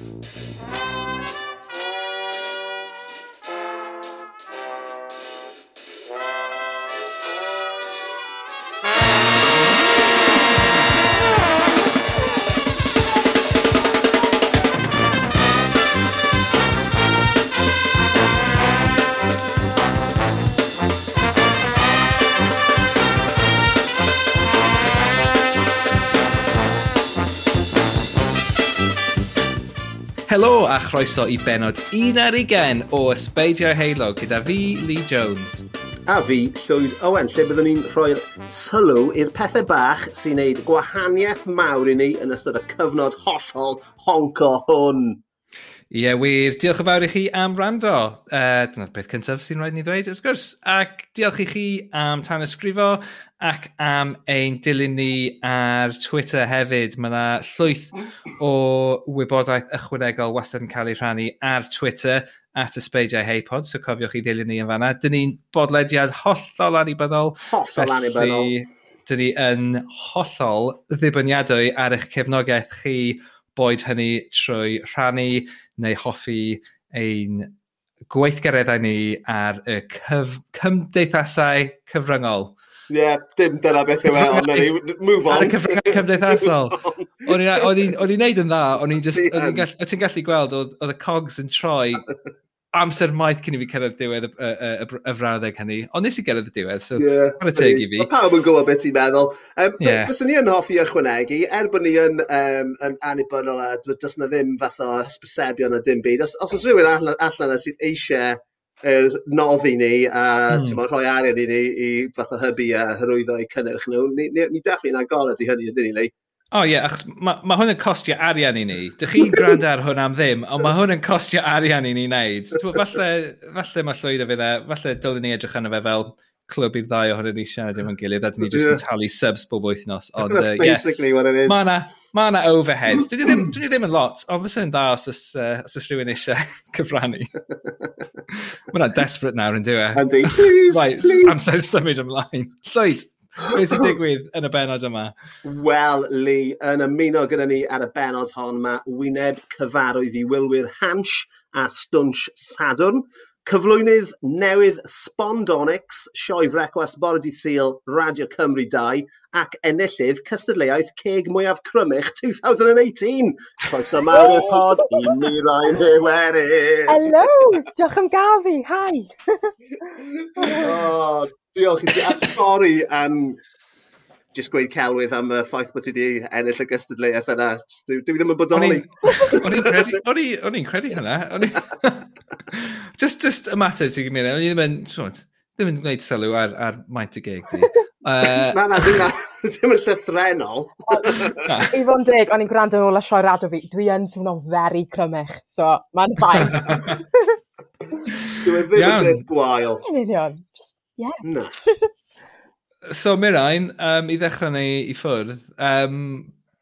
Música a chroeso i benod 11 o Ysbeidio Heilog gyda fi, Lee Jones. A fi, Llwyd Owen, lle byddwn ni'n rhoi'r sylw i'r pethau bach sy'n neud gwahaniaeth mawr i ni yn ystod y cyfnod hollol honco hwn. Ie, yeah, wir. Diolch yn fawr i chi am rando. Uh, dyna'r peth cyntaf sy'n rhaid ni ddweud, wrth gwrs. Ac diolch i chi am tan ysgrifo ac am ein dilyn ni ar Twitter hefyd. Mae yna llwyth o wybodaeth ychwanegol wastad yn cael ei rhannu ar Twitter at ysbeidiau heipod, so cofiwch chi ddilyn ni yn fanna. Dyn ni'n bodlediad hollol anibynnol. Hollol anibynnol. Dyn ni yn hollol ddibyniadwy ar eich cefnogaeth chi, boed hynny trwy rhannu neu hoffi ein gweithgareddau ni ar y cyf cymdeithasau cyfryngol. Ie, yeah, dim dyna beth yw e, ond na ni, move on. Ar y cyfryngau cymdeithasol. O'n i'n neud yn dda, o'n i'n just, o'n ti'n gallu gweld, oedd y cogs yn troi amser maith cyn i fi cyrraedd diwedd y frawddeg hynny. Ond nes i gyrraedd y diwedd, so yeah, ar y teg i fi. Mae pawb yn gwybod beth i'n meddwl. Um, yeah. Fyswn ni yn hoffi ychwanegu, er bod ni yn, um, yn anibynnol a does na ddim fath o hysbysebion a dim byd. Os, os oes rhywun allan, allan sydd eisiau er, noddi ni a mm. mo, rhoi arian i ni i fath o hybu a hyrwyddo i cynnyrch nhw. Ni, ni, ni dafflu'n agored i hynny, ydyn ni, Lee? O oh, ie, yeah, achos mae ma hwn yn costio arian i ni. Dych chi'n gwrando ar hwn am ddim, ond mae hwn yn costio arian i ni wneud. Falle, falle mae llwyd o fe dde, falle dylwn ni edrych arno fe fel clwb i'r ddau ohonyn ni siarad efo'n gilydd, a dyn ni jyst yn talu subs bob wythnos. Ond, uh, yeah. what it is. Mae yna Mae yna overhead. Mm-hmm. Dwi ddim, dwi ddim yn lot, ond fysa yn dda os oes, uh, os oes rhywun eisiau cyfrannu. Mae hwnna'n desperate nawr yn e? diwe. Andy, please, right, please. Amser symud ymlaen. Llwyd, Be sy'n digwydd yn y benod yma? Wel, Lee, yn ymuno gyda ni ar y benod hon mae wyneb cyfarwydd i wylwyr Hansh a Stwnsh Sadwrn. Cyflwynydd newydd Spondonics, sioe frecwas bore dydd Sul, Radio Cymru 2 ac enillydd cystadleuaeth ceg mwyaf crymych 2018. Croeso mawr i'r pod i mi Mirain Iwerydd. Hello, diolch am gael fi, hi. oh, diolch i ti. A sori am just gweud celwydd am y ffaith bod ti wedi ennill y gystadleuaeth yna. Dwi, ddim yn bodoli. O'n i'n credu, hynna. just, just ymateb ti'n gymryd. O'n i ddim yn, ddim yn gwneud sylw ar, ar maint y geg ti. Uh... na, na, dim. Dim yn llythrenol. I fod yn dig, o'n i'n gwrando yn ôl y sioe radio fi. Dwi yn swnio'n very crymych, so mae'n ffain. Dwi'n ddim yn beth gwael. Yn union. Just, yeah. Na so Mirain, um, i ddechrau neu i ffwrdd, um,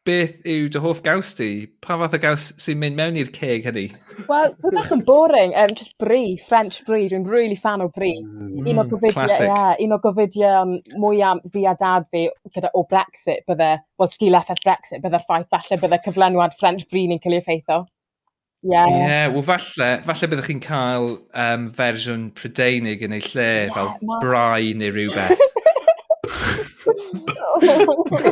beth yw dy hoff gaws ti? Pa fath o gaws sy'n mynd mewn i'r ceg hynny? Wel, dwi'n bach yn boring, um, just brie, French brie, dwi'n really fan o brie. Mm, un o mm, gofidiau, yeah, un o gofidiau mwyaf fi a dad fi gyda o Brexit bydde, wel sgil effaith Brexit, bydde'r ffaith falle bydde cyflenwad French brie ni'n cael ei effeithio. Ie, yeah. yeah, wel falle, falle byddwch chi'n cael um, fersiwn Prydeinig yn ei lle, yeah, fel ma... brai neu rhywbeth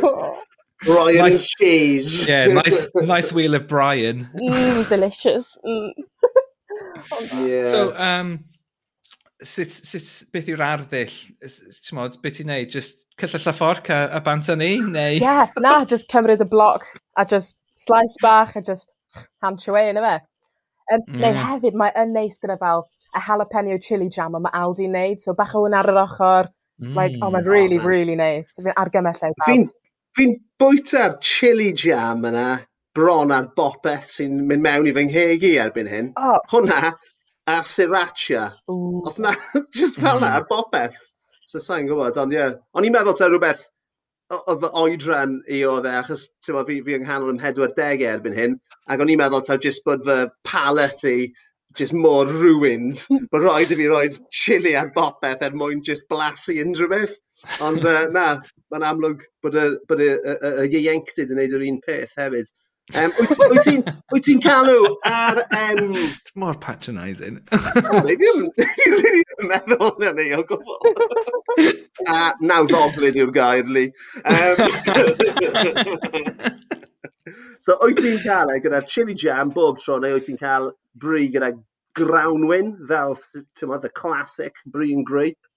oh. Brian nice, cheese. Yeah, nice, nice wheel of Brian. Mm, delicious. Mm. yeah. So, um, sut, sut, beth yw'r arddull? Ti'n modd, beth i'n neud? Just cyllall a fforc a, a bant ni? Neu... Yeah, na, just cymryd y bloc a just slice bach a just hamch away yn yma. Um, mm. Neu hefyd, mae yn neis gyda fel a jalapeno chili jam yma Aldi wneud, so bach o hwn ar yr ochr, Mm, Like, oh, hmm. mae'n really, oh, man. really nice. Fi'n argymell ei Fi'n fi bwyta'r chili jam yna bron ar bopeth sy'n mynd mewn i fy nghegi erbyn hyn. Oh. Hwna a sriracha. Ooh. Os na, just fel na, hmm. ar bopeth. So sa'n gwybod, ond ie. Yeah. O'n i'n meddwl ta rhywbeth oedd fy oedran i o dde, achos tyma, fi, fi yng nghanol ym 40 erbyn hyn, ac o'n i'n meddwl taw jyst bod fy palet i just mor ruined. Mae rhaid i fi roi chili ar bopeth er mwyn just blasu unrhyw beth. Ond uh, na, mae'n amlwg bod y, bod y, y, y, y ieuenctid yn neud yr un peth hefyd. Um, wyt ti'n cael nhw ar... Um... It's more patronising. Sorry, fi really yn meddwl na ni o gwbl. A naw ddobrid yw'r gair, li. Um... So wyt ti'n cael e gyda chili jam bob tro neu wyt ti'n cael bri gyda grawnwyn fel, ti'n the classic bri and grape?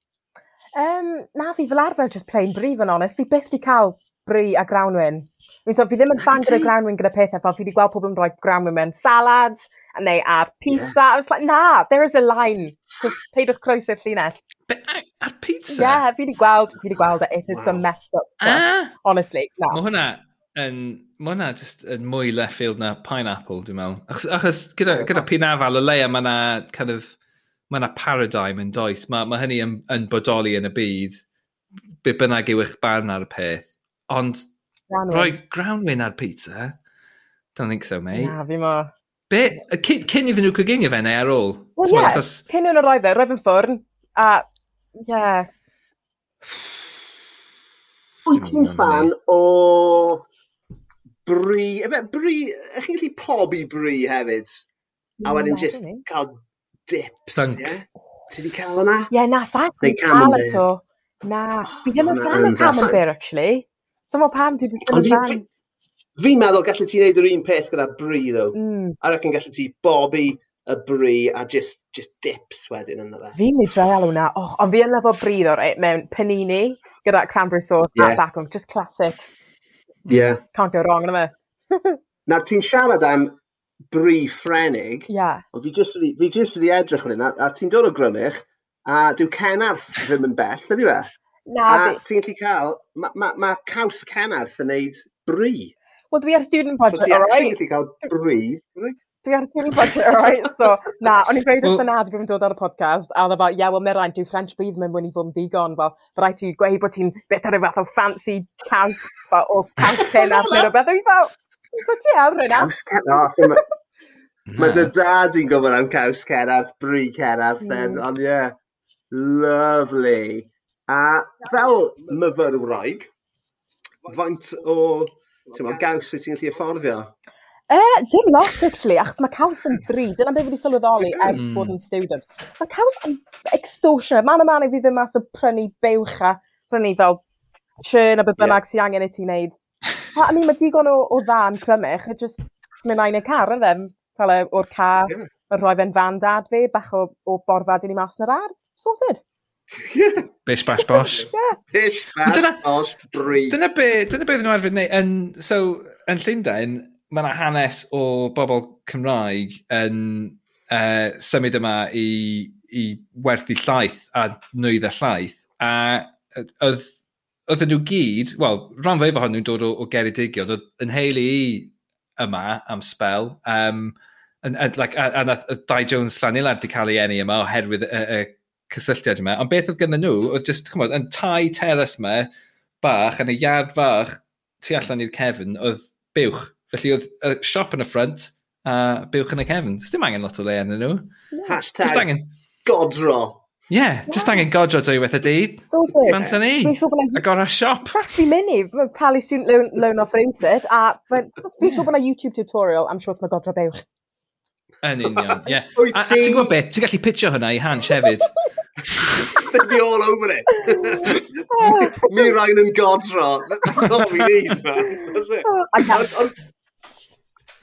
Um, na, fi fel arfer just plain bri, fan onest. Fi byth di cael bri a grawnwyn. Fi'n so, fi ddim yn fan gyda grawnwyn gyda pethau, fel fi wedi gweld pobl yn rhoi grawnwyn mewn salads, neu ar pizza. Yeah. I was like, na, there is a line. Just peidiwch croesi'r llinell. Ar pizza? Yeah, fi wedi gweld, fi wedi gweld it. It wow. some messed up stuff. Ah. Honestly, na. Mae hwnna yn Mae hwnna just yn mwy left field na pineapple, dwi'n meddwl. Achos, achos gyda, gyda pinafal, o leia mae yna kind of, mae yna paradigm yn does. Mae ma hynny yn, yn bodoli yn y byd. Be bynnag yw eich barn ar y peth. Ond Groundwin. roi groundwin ar pizza? Don't think so, mate. Na, fi mo. Be? Cyn, cyn iddyn nhw coginio fe neu ar ôl? Wel, ie. Yeah. Achos... Cyn nhw'n roedd e, roedd yn ffwrn. A, ie. Yeah. Wyt ti'n fan o bri, efe bri, ych chi'n gallu pobi bri hefyd? A mm, wedyn just cael dips, ie? Yeah? Ti di cael yna? Ie, yeah, na, sa'n cael eto. Na, fi ddim yn fan o mm, camembert, actually. Dyma pam dwi ddim yn fan. Fi'n meddwl gallu ti wneud yr un peth gyda bri, ddo. Mm. A reckon gallu ti bobi y bri a just, just dips wedyn ynddo fe. Fi'n mynd rai alw na. Oh, ond fi yn lefo bri, ddo, right, mewn panini gyda cranberry sauce yeah. a bacon. Just classic. Hmm. Yeah. Can't go wrong yna fe. Nawr ti'n siarad am bri ffrenig. Yeah. Ond fi jyst wedi, fi jyst wedi edrych yn hynna, a ti'n dod o grymich, a dyw cenarth ddim yn bell, ydy fe? Na, a ti'n gallu cael, mae ma, ma caws cenarth yn neud bri. Wel, dwi ar student project, so, all right. So ti'n gallu cael bri dwi ar teulu budget, alright? So, na, o'n i'n gweud wrth yna, dwi'n dod ar y podcast, a oedd e fel, ie, wel, Merain, dwi'n French bydd mewn mwyn i fod yn ddigon, fel, fe rhaid ti gweud bod ti'n beth ar y fath o fancy caws, fel, o caws ten ar ddyn o beth, dwi'n fel, bod ti ar yna? Caws ten, Mae dy dad i'n gwybod am caws cerdd, bri cerdd, mm. ond ie, yeah, lovely. A fel myfyrwraig, faint o, ti'n gaws sydd ti'n gallu afforddio? Uh, dim lot, actually, achos mae caws yn ddri. Dyna beth wedi sylweddoli ers mm. bod yn student. Mae caws yn extortionate. Mae'n man i fi ddim mas o prynu bywch a prynu fel churn a be bynnag yeah. sy'n angen i ti wneud. I mean, mae digon o, o ddan yn crymych. It just, mae'n ein y car yn ddim. Fel e, o'r car, yeah. rhoi fe'n fan dad fi, bach o, o borfad i ni mas yn yr ar. Sorted. Yeah. Bish bash bosh. yeah. Bish bash dyna, bosh brie. Dyna be, dyna be ddyn nhw arfer wneud. so, yn Llundain, mae yna hanes o bobl Cymraeg yn uh, symud yma i, i werthu llaeth a nwydd y llaeth. A oedd oedden nhw gyd, wel, rhan fwyaf ohonyn nhw'n dod o, o Geredigion, oedd yn heili i yma am spel, um, and, and, like, a, a, a a Dai Jones Llanilad wedi cael ei eni yma oherwydd y, y cysylltiad yma, ond beth oedd gyda nhw, oedd just, chymod, yn tai teres yma, bach, yn y iard fach, tu allan i'r cefn, oedd buwch. Felly oedd y siop yn y ffrant, a uh, bywch yn y cefn. Does dim angen lot o le yn nhw. Hashtag just angen... godro. Ie, yeah, just yeah. angen godro dwywaith y dydd. Sort of. E. Mae'n tynnu. Agor a siop. Crafty Mini, mae'n palu student loan, loan off rhywsyd, a fi'n siŵr bod yna YouTube tutorial am siwrt mae godro bewch. Yn union, ie. A, a ti'n gwybod beth, ti'n gallu pitio hwnna i Hans hefyd. They'd be all over it. Me Ryan yn godro. That's all we need, man. That's it.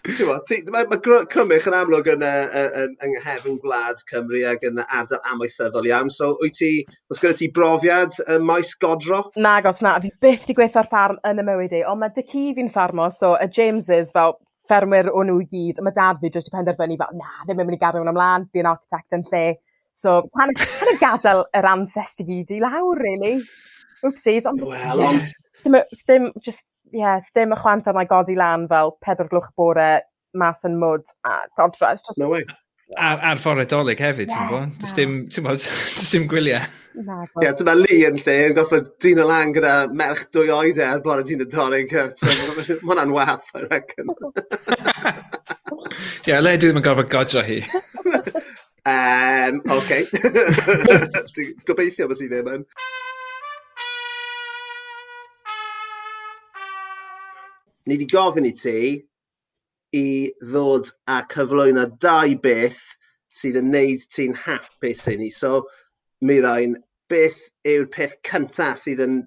Mae ma Crymych yn amlwg yn, uh, yn, yng nghefn gwlad Cymru ac yn ardal amaethyddol iawn. So, wyt ti, os gyda ti brofiad y maes godro? Na, gos na, fi byth di gweithio'r ffarm yn y mywyd i, ond mae dy ci fi'n ffarmo, so y Jameses fel ffermwyr o'n nhw i gyd, mae dad fi jyst i penderfynu fel, na, ddim yn mynd i gadw hwn ymlaen, fi'n architect yn lle. So, pan, pan y gadael yr ancest i fi di lawr, really. Oopsies, ond... Well, ond... Dim, just yeah, dim y chwant yna godi lan fel pedwar glwch bore mas yn mwd a godra. Just... No way. Ar, ar ffordd edolig hefyd, ti'n bod? Does dim, ti'n bod, does dim gwyliau. Ie, dyma Lee yn lle, yn goffa dyn o lan gyda merch dwy oed e ar bod y dyn edolig. So, mae hwnna'n wath, I reckon. Ie, yeah, le dwi ddim yn gorfod godro hi. um, OK. Gobeithio bod ti ddim yn. ni wedi gofyn i ti i ddod a cyflwyno dau beth sydd yn neud ti'n hapus i ni. So, Mirain, beth yw'r peth cyntaf sydd yn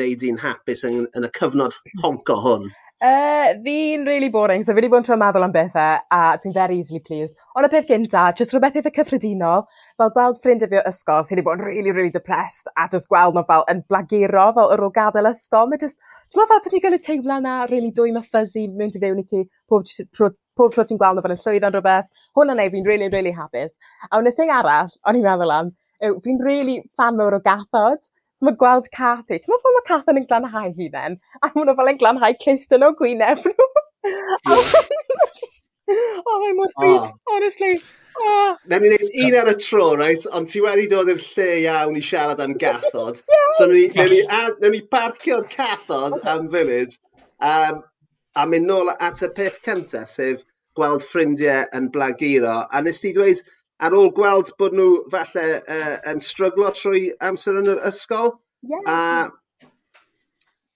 neud i'n hapus yn, yn y cyfnod honco hwn? Uh, fi'n really boring, so fi wedi bod yn trio meddwl am bethau, a dwi'n very easily pleased. Ond y peth gynta, jyst rhywbeth eitha cyffredinol, fel gweld ffrindiau fi o ysgol sydd wedi bod yn really, really depressed, a jyst gweld nhw fel yn blaguro fel yr ôl gadael ysgol. Mae jyst, dwi'n meddwl beth i gael y teimlo na, really dwy mae fuzzy mewn i fewn i ti, pob, tro, pob tro ti'n gweld nhw fel yn llwyddo'n rhywbeth. Hwn yn ei fi'n really, really hapus. A wna thing arall, o'n i'n meddwl am, fi'n really fan mawr o gathod, So mae gweld Cathy. Ti'n meddwl mae Cathy yn glanhau hunain? A mae'n nhw fel yn glanhau cliston o gwyneb nhw. oh, mae'n mor sweet, honestly. Oh. Na ni wneud un ar y tro, right? Ond ti wedi dod i'r lle iawn i siarad am gathod. yeah. So ni, ni, ni, ni, barcio'r cathod am funud. Um, a mynd nôl at y peth cyntaf, sef gweld ffrindiau yn blaguro. A nes ti dweud, ar ôl gweld bod nhw falle uh, yn stryglo trwy amser yn yr ysgol. Yeah. A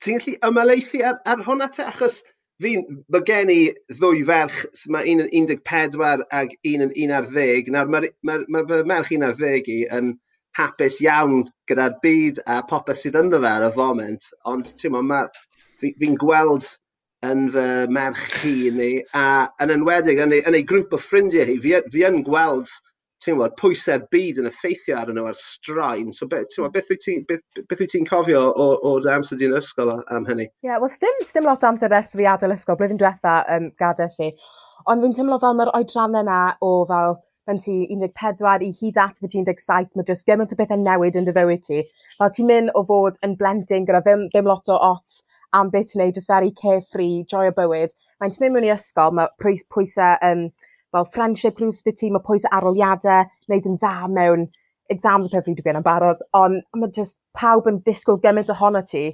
ti'n gallu ymaleithu ar, ar hwnna te? Achos fi, mae gen i ddwy ferch, mae un yn 14 ag un yn 11. Nawr mae mae, mae fy merch 11 i yn hapus iawn gyda'r byd a popeth sydd ynddo fe ar y foment. Ond ti'n ma, fi'n fi gweld yn fy merch hi ni, a yn enwedig yn ei, yn ei grŵp o ffrindiau hi, fi, fi yn gweld ti'n gwybod, pwysau'r byd yn effeithio arnyn nhw ar straen. So, be, ti'n gwybod, beth wyt ti'n beth, beth wyt ti cofio o'r amser di'n ysgol am hynny? Ie, yeah, wel, dim, dim lot amser ers fi adael ysgol, blwyddyn diwetha um, gadael si. Ond fi'n teimlo fel mae'r oedrannau yna o fel pan ti 14 i hyd at fy 17, mae jyst gymaint o bethau newid yn dy fywyd ti. Fel ti'n mynd o fod yn blending gyda ddim, ddim lot o ot am beth ti'n neud, jyst very carefree, joy o bywyd. Mae'n ti'n mynd mewn i ysgol, mae pwysau um, fel friendship groups dy ti, mae pwys aroliadau, wneud yn dda mewn exams y peth fi wedi gwneud yn barod, ond mae just pawb yn disgwyl gymaint ohono ti,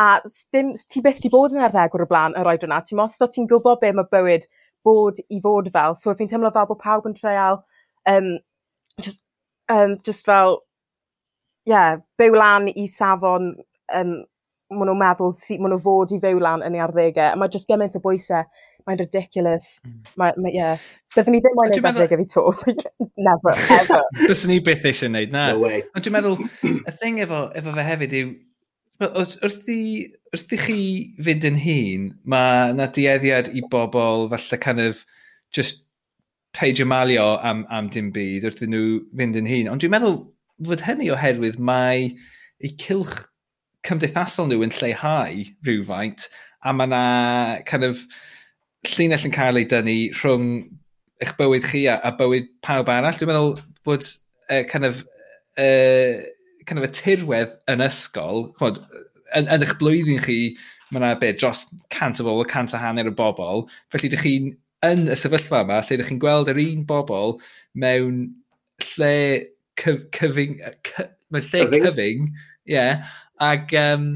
a dim, ti byth di bod yn arddegwr o blaen yr oed yna, ti'n mos, do ti'n gwybod be mae bywyd bod i fod fel, so fi'n teimlo fel bod pawb yn treial, um, just, um, just fel, yeah, byw lan i safon, um, maen nhw'n meddwl, maen nhw fod i fyw lan yn ei arddegau, a mae just gymaint o bwysau mae'n ridiculous. Mm. Mae, mae, yeah. Byddwn ni ddim moyn gwneud meddwl... gyda to. Never, ever. Byddwn ni byth eisiau gwneud, na. No way. Ond dwi'n meddwl, y thing efo, efo fe hefyd yw, wrth i, wrth i chi fynd yn hun, mae yna dieddiad i bobl falle kind of just peidio malio am, am dim byd wrth i nhw fynd yn hun. Ond dwi'n meddwl fod hynny oherwydd mae eu cilch cymdeithasol nhw yn lleihau rhywfaint a mae yna kind of llinell yn cael ei dynnu rhwng eich bywyd chi a, a bywyd pawb arall. Dwi'n meddwl bod uh, kind of, uh, kind of y tirwedd yn ysgol, chod, yn, yn eich blwyddyn chi, mae yna beth dros cant o bobl, cant a hanner o bobl. Felly, ydych chi'n yn y sefyllfa yma, lle ydych chi'n gweld yr un bobl mewn lle cyf, cyfing, cy, mewn lle cyfing, cyfing yeah, ac um,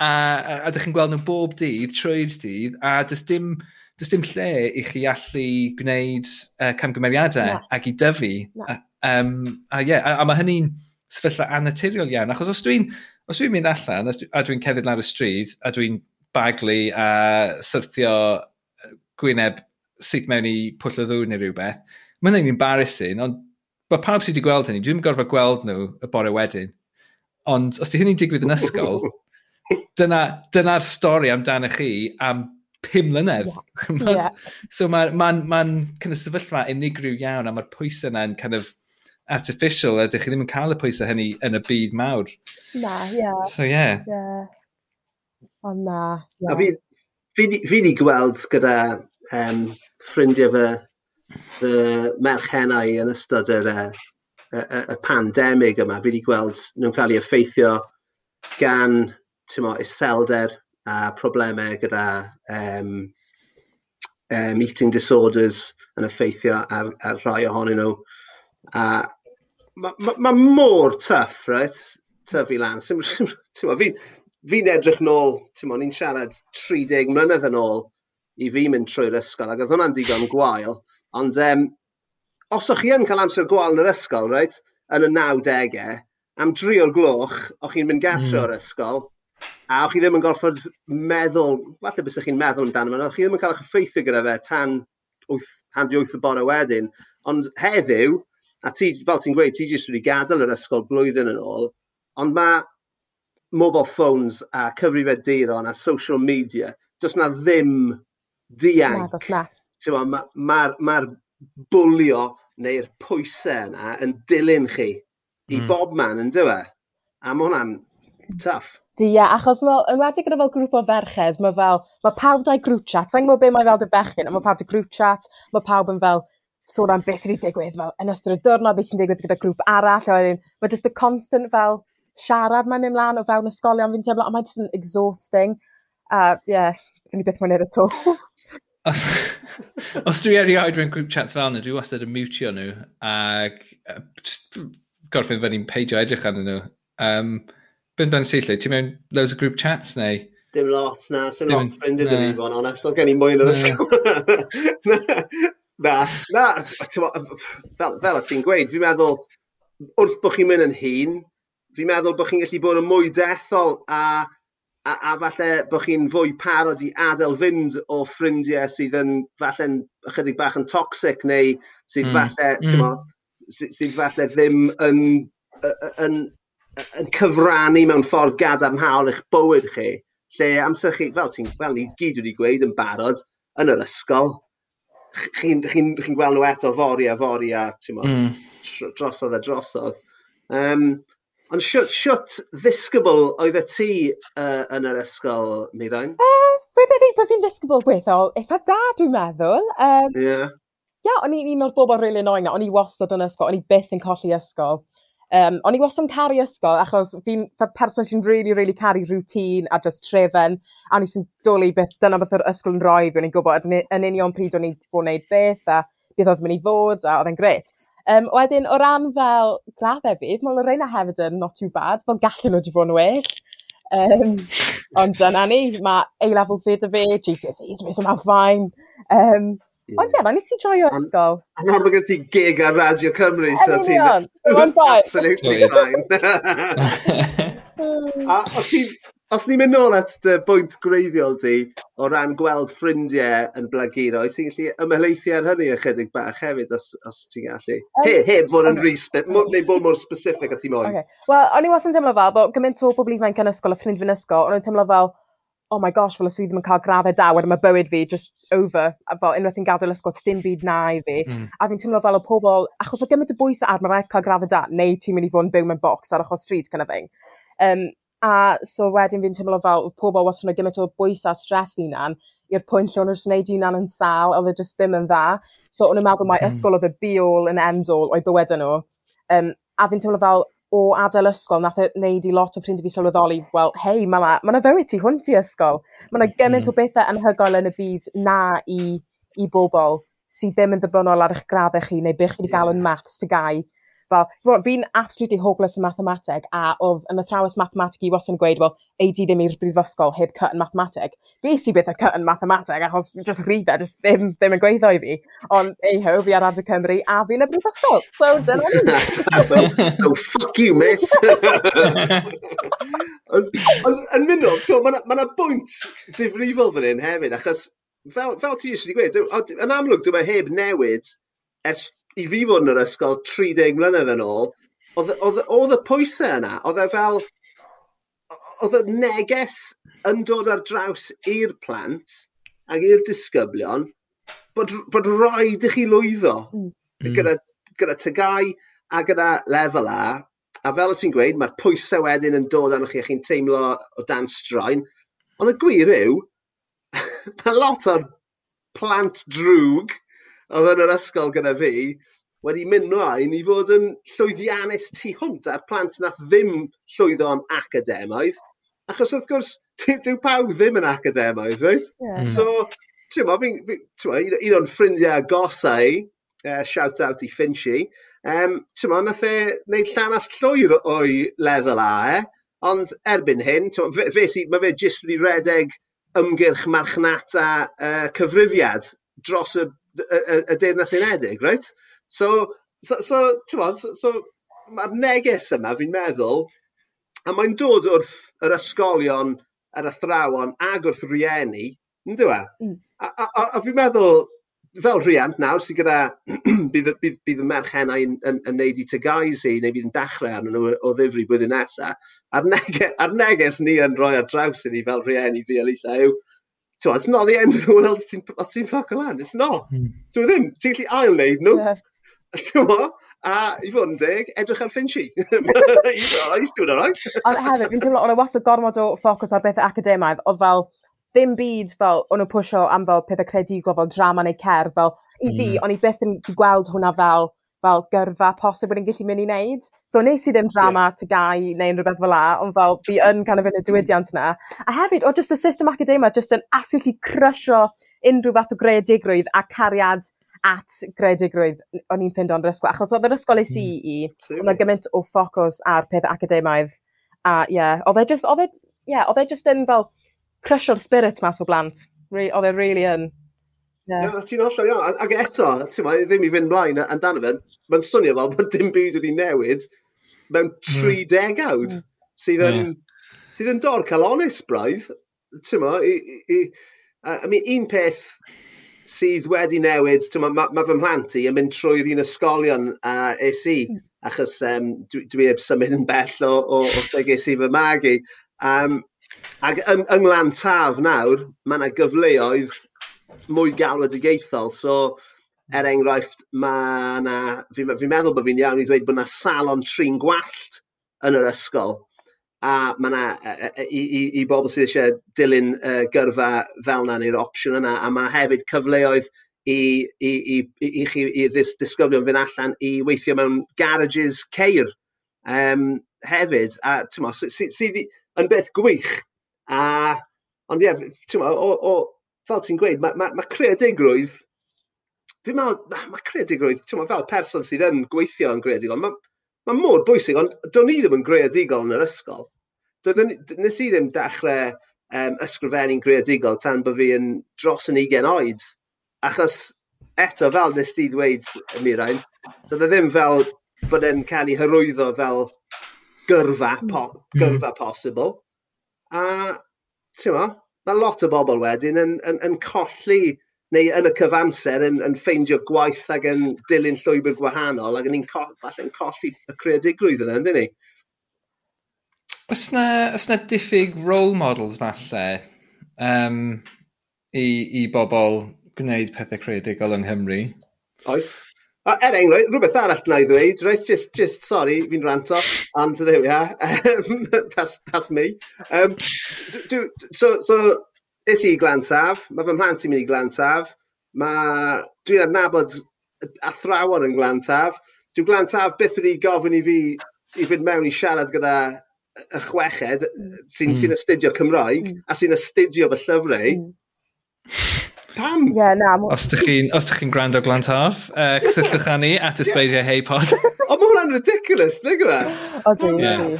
a, a, a, a chi'n gweld nhw bob dydd, trwy'r dydd, a does dim does dim lle i chi allu gwneud uh, camgymeriadau yeah. ac i dyfu. Yeah. A, um, a, yeah, a, a mae hynny'n sefyllfa anaturiol iawn, achos os dwi'n os dwi'n mynd allan a dwi'n cerdded lawr y stryd a dwi'n baglu a syrthio gwyneb sydd mewn i pwll o ddŵr neu rhywbeth, mae hynny'n embarrassing, ond mae pawb sydd wedi gweld hynny, dwi'n gorfod gweld nhw y bore wedyn. Ond os di hynny'n digwydd yn ysgol, dyna'r dyna stori amdano chi am pum mlynedd. Wow. yeah. So mae'n ma ma, ma kind of sefyllfa unigryw iawn a mae'r pwysau yna'n kind of artificial a ydych chi ddim yn cael y pwysau hynny yn y byd mawr. Na, ie. Yeah. So ie. Yeah. yeah. Ond na. Yeah. A fi, fi, fi ni gweld gyda um, ffrindiau fy, fy merchenau yn ystod yr, e, y, y, y pandemig yma, fi wedi gweld nhw'n cael eu effeithio gan tymo, iselder a problemau gyda um, um, eating disorders yn effeithio ar, ar rhai ohonyn nhw. A mae ma, ma mor tuff, right? Tyfu lan. Fi'n fi edrych nôl, ti'n ni'n siarad 30 mlynedd yn ôl i fi mynd trwy'r ysgol, ac oedd hwnna'n digon gwael. Ond um, os o'ch chi yn cael amser gwael yn yr ysgol, right, yn y 90au, am dri o'r gloch, o'ch chi'n mynd hmm. gartre mm. o'r ysgol, A o'ch chi ddim yn gorfod meddwl, falle bys chi'n meddwl amdano fe, o'ch chi ddim yn cael eich effeithio gyda fe tan 8, tan wyth y bore wedyn. Ond heddiw, a ti, fel ti'n gweud, ti jyst wedi gadael yr ysgol blwyddyn yn ôl, ond mae mobile phones a cyfrifiaduron a social media, does na ddim dianc. Na, does na. Mae'r ma, ma bwlio neu'r pwysau yna yn dilyn chi i mm. bob man yn dywe. A mae hwnna'n Tough. Di, yeah, achos yn wedi gyda fel grŵp o ferched, mae fel, mae pawb dau grŵp chat, sa'n gwybod beth mae fel dy bechyn, mae pawb dy grŵp chat, mae pawb yn fel, sôn am beth sydd wedi digwydd, fel, yn ystod y diwrnod, beth sy'n digwydd gyda grŵp arall, a wedyn, mae just y constant fel siarad mae'n mynd mlaen o fewn ysgolion, fi'n teimlo, ond mae'n just yn exhausting, a, uh, ie, yeah, fi'n i beth mwyn i'r to. os, os dwi erioed mewn grŵp chats fel yna, dwi wastad yn mutio nhw, ac uh, just gorffen fyny'n peidio edrych arnyn nhw. Um, Byn Ben Seatley, ti'n mewn loads o group chats neu? Dim lot, na. Sim lot o ffrindiau dyn ni fo'n onest. Oedd gen i mwy yn yr ysgol. Na, na. Fel, fel ti'n gweud, fi'n meddwl, wrth bod chi'n mynd yn hun, fi'n meddwl bod chi'n gallu bod yn mwy dethol a, a, a falle bod chi'n fwy parod i adael fynd o ffrindiau sydd yn falle'n ychydig bach yn toxic neu sydd mm. falle, mm. Mo, sydd, sydd falle ddim yn, yn, yn yn cyfrannu mewn ffordd gadarnhaol eich bywyd chi, lle amser chi, fel ti'n, fel ni gyd wedi gweud yn barod, yn yr ysgol, chi'n chi, n, chi gweld nhw eto fori a fori a mm. drosodd a drosodd. Um, ond siwt, siwt ddisgybl oedd y ti uh, yn yr ysgol, Mirain? Uh, Wedyn ni bod fi'n ddisgybl gweithol, eitha da dwi'n meddwl. Um, yeah. Ia, yeah, o'n i'n un o'r bobl rili really annoying o'n i wastad yn ysgol, o'n i byth yn colli ysgol. Um, o'n i wastad yn caru ysgol, achos fi'n person sy'n really, really caru rŵtín a just trefen, a o'n i sy'n dwlu beth dyna beth yr ysgol yn rhoi, fi o'n i'n gwybod yn union pryd o'n i'n bod wneud beth, a beth oedd mynd i fod, a oedd e'n gret. Um, wedyn, o ran fel graddau fi, mae Lorena hefyd yn not too bad, fel gallu nhw wedi bod yn well. Um, ond dyna ni, mae A-levels fi dy fi, GCSEs fi, so mae'n ffain. Um, Ond ie, mae'n nes i joio ysgol. A nawr mae gen ti gig ar Radio Cymru, so ti'n... Absolutely fine. A os ti'n... Os ni'n mynd nôl at dy bwynt greiddiol di o ran gweld ffrindiau yn blaguro, oes ti'n gallu ymhelaethu ar hynny ychydig bach hefyd os, os ti'n gallu? Um, he, he, fod yn okay. respect, neu bod mor specific a ti moyn. Okay. Wel, o'n i was yn teimlo fel, bod gymaint o bobl ifanc yn ysgol a ffrind fy'n ysgol, o'n i'n teimlo fel, oh my gosh, fel os dwi ddim yn cael graddau da, wedyn mae bywyd fi just over, a fel unwaith yn gadael ysgol, sdim byd na i fi. Mm. A fi'n teimlo fel o pobl, achos o gymaint o bwys ar, mae rhaid cael graddau da, neu ti'n mynd i fod yn byw mewn box ar ochr street, kind of thing. Um, a so wedyn fi'n teimlo fel pobl was yna gymaint o bwys a stres hunan, i'r pwynt lle o'n nhw'n gwneud hunan yn sal, oedd e just ddim yn dda. So o'n i'n meddwl mae mm. ysgol oedd y be all and end all o'i bywyd nhw. Um, a fi'n teimlo fel o adael ysgol, nath e wneud i lot o ffrindiau fi sylweddoli, wel, hei, mae yna ma fywyd ti hwnt i ysgol. Mae yna gymaint mm. o hmm. bethau anhygoel yn y byd na i, i bobl sydd ddim yn ddibynnol ar eich graddau chi neu beth chi wedi gael yn maths ty gau. Fel, fi'n absolutely hopeless yn mathemateg a oedd yn athrawes mathemateg i wastad yn gweud, wel, ei di ddim i'r brifysgol heb cut yn mathemateg. Ges i beth y cut yn mathemateg achos just rhywbeth, just ddim, ddim yn gweithio i fi. Ond ei ho, fi ar Adre Cymru a fi'n y brifysgol. So, dyna ni. so, so, fuck you, miss. Yn mynd o, mae yna bwynt difrifol fan hyn hefyd, achos fel, fel ti eisiau wedi gweud, yn amlwg dwi'n heb newid ers i fi fod yn yr ysgol 30 mlynedd yn ôl, oedd y pwysau yna, oedd e fel, oedd y neges yn dod ar draws i'r plant ac i'r disgyblion bod, bod rhaid i chi lwyddo mm. gyda, gyda tygau a gyda lefel A. A fel y ti'n gweud, mae'r pwysau wedyn yn dod arnoch chi a chi'n teimlo o dan straen. Ond y gwir yw, mae lot o'r plant drwg oedd yn yr ysgol gyda fi wedi mynd mlaen i fod yn llwyddiannus tu hwnt a'r plant nath ddim llwyddo'n academaidd. Achos wrth gwrs, dyw pawb ddim yn academaidd, right? Yeah. Mm. So, ti'n mo, fi'n, un o'n ffrindiau gosau, uh, shout out i Finchi, um, ti'n mo, nath e wneud llanas llwyr o'i lefel A, eh? Ond erbyn hyn, fe, fe si, mae fe jyst wedi redeg ymgyrch marchnata uh, cyfrifiad dros y y, y, y Deyrnas Unedig, right? So, so, so ti'n bod, so, so mae'r neges yma, fi'n meddwl, a mae'n dod wrth yr ysgolion, yr athrawon, ag wrth rieni, yn dwi? E? Mm. A, a, a, a fi'n meddwl, fel rhiant nawr sydd gyda, bydd, bydd, bydd y merchennau yn, yn, yn neud i tygais i, neu bydd yn dechrau arnyn nhw o ddifri blwyddyn nesaf, a'r, nege, a'r neges ni yn rhoi ar draws i ni fel rhieni fi, Elisa, yw, So, it's not the end of the world os ti'n ti ffac o lan. It's not. Mm. Dwi ddim. Ti'n gallu ail wneud nhw. Yeah. Tewa, a i fod yn deg, edrych ar Finchi. He's doing all right. a hefyd, fi'n teimlo, o'n i wastad gormod o ffocws ar bethau academaidd, oedd fel, ddim byd fel, o'n nhw pwysio am fel pethau credigol, fel drama neu cer, fel, i fi, mm. o'n i byth yn gweld hwnna fel, fel gyrfa posib bod yn gallu mynd i wneud. So nes i ddim drama yeah. tygau neu unrhyw beth fel la, ond fel fi yn kind of yn y diwydiant yna. A hefyd, o just y system academa, just yn absolutely crysio unrhyw fath o gredigrwydd a cariad at gredigrwydd o'n i'n ffind o'n ysgol. Achos oedd yr ysgol eisi mm. i, mm. oedd gymaint o ffocws ar pethau academaidd. A ie, yeah, oedd e just, oedd e, yeah, oedd e just yn fel crysio'r spirit mas o blant. Oedd e really yn. Yeah. Yeah, Ti'n hollol iawn. Ac eto, ti'n ma, ddim i fynd mlaen amdano fe, mae'n swnio fel bod dim byd wedi newid mewn mm. 30 awd, mm. sydd yn, yeah. sydd yn dor cael onest, braidd. Ti'n ma, i, i, I, I mean, un peth sydd wedi newid, mae ma, ma fy mhlant i yn mynd trwy'r un ysgolion uh, es i, mm. achos um, dwi, dwi heb symud yn bell o, o, o lle ges i fy magu. Um, ac yng, yng Taf nawr, mae yna gyfleoedd mwy galwadigaethol. So, hmm. er enghraifft, mae na, fi'n fi meddwl bod fi'n iawn i ddweud bod yna salon trin gwallt yn yr ysgol. A mae yna, e, e, e, i, i, i bobl sydd eisiau dilyn uh, gyrfa fel yna neu'r opsiwn yna, a mae hefyd cyfleoedd i, i, i, i i chi i ddis, disgyblion fynd allan i weithio mewn garages ceir um, hefyd. A tyma, sydd sy, sy, yn beth gwych. A, ond ie, yeah, tyma, o, o, fel ti'n gweud, mae ma, ma creadigrwydd, fi'n meddwl, mae ma creadigrwydd, ti'n fel person sydd yn gweithio yn greadigol, mae ma mor bwysig, ond do'n i ddim yn greadigol yn yr ysgol. Doeddwn, nes i ddim dechrau um, ysgrifennu'n greadigol tan bod fi yn dros yn 20 oed. Achos eto, fel nes ti ddweud, Mirain, so dde ddim fel bod e'n cael ei hyrwyddo fel gyrfa, po, mm. gyrfa posibl. A, ti'n ma, mae lot o bobl wedyn yn, yn, yn colli neu yn y cyfamser yn, yn ffeindio gwaith ac yn dilyn llwybr gwahanol ac yn ni'n falle'n colli y creadigrwydd yna, yndyn ni? Os na, os na diffyg role models falle um, i, i bobl gwneud pethau creadigol yng Nghymru? Oes. A er enghraifft, rhywbeth arall na i ddweud, right? just, just, sorry, fi'n ranto, and there we are, that's, that's me. Um, do, so, so, is i glantaf, mae fy mhlant i'n mynd i glantaf, mae, dwi'n adnabod athrawon yn glantaf, dwi'n glantaf byth wedi gofyn i fi i fynd mewn i siarad gyda y chweched sy'n mm. sy astudio Cymraeg mm. a sy'n astudio fy llyfrau, mm. Pam? Ie, yeah, na. Os ydych chi'n chi gwrando glantaf, uh, cysylltwch â ni at ysbeidiau yeah. heipod. o, mae hwnna'n ridiculous, nid yna? O, dwi'n.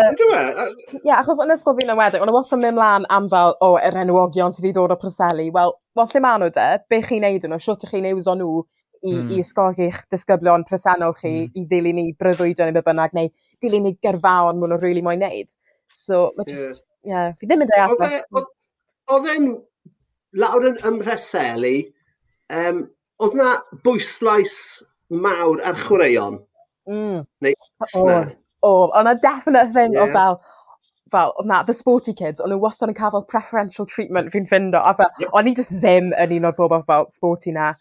Ie, achos yn ysgol fi'n ymwedig, ond wastad mynd mlaen am fel, o, yr enwogion sydd wedi dod o Preseli. Wel, wel lle maen nhw de? Be chi'n neud nhw? Siwt chi'n ewiso nhw i, mm. i ysgogi'ch disgyblion presennol chi mm. i ddilyn ni bryddwydion neu be bynnag, neu dilyn ni gyrfaon mwyn nhw'n rili really moyn neud. So, mae just, ie, yeah. fi ddim yn deall. Oedd e, e'n lawr yn ymhreseli, um, oedd na bwyslais mawr ar chwaraeon? Mm. Neu, oedd, oedd. Ond a definite thing yeah. o fel, fel, na, the sporty kids, ond nhw wastad yn cael preferential treatment fi'n ffindo, a fel, yep. o'n i just ddim yn un o'r bobl fel sporty na.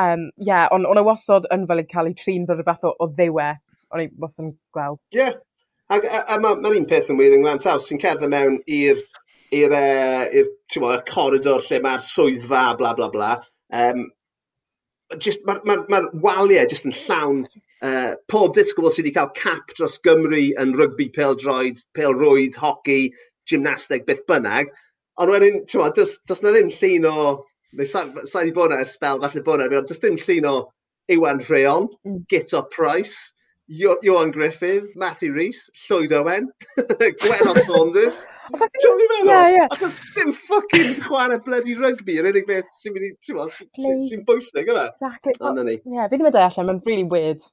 Um, yeah, ond o'n i wastad yn fel yn cael ei trin fel rhywbeth o, o ddiwe, o'n i wastad yn gweld. Yeah. A, a, a, mae'r ma un peth yn wir a, a, sy'n a, mewn i'r i'r uh, i'r coridor lle mae'r swyddfa bla bla bla. Um, just, mae'r ma, ma, ma waliau jyst yn llawn uh, pob disgwyl sydd wedi cael cap dros Gymru yn rygbi pel-droed, pel-rwyd, hoci, gymnasteg, beth bynnag. Ond wedyn, ti'n meddwl, does, does na ddim llun o... Neu sa'n sa i bod yna ers spel, falle bod yna, ond does dim llun o Iwan Rheon, mm. Gito Price, Johan Griffith, Matthew Rhys, Llwyd Owen, Gwenno Saunders. Ti'n mynd i meddwl? Yeah, yeah. Achos dim ffucking chwarae bloody rugby yr unig beth sy'n mynd i, ti'n mynd, sy'n bwysig yma. Exactly. Ond ni. Ie, fi ddim yn deall allan, mae'n really weird.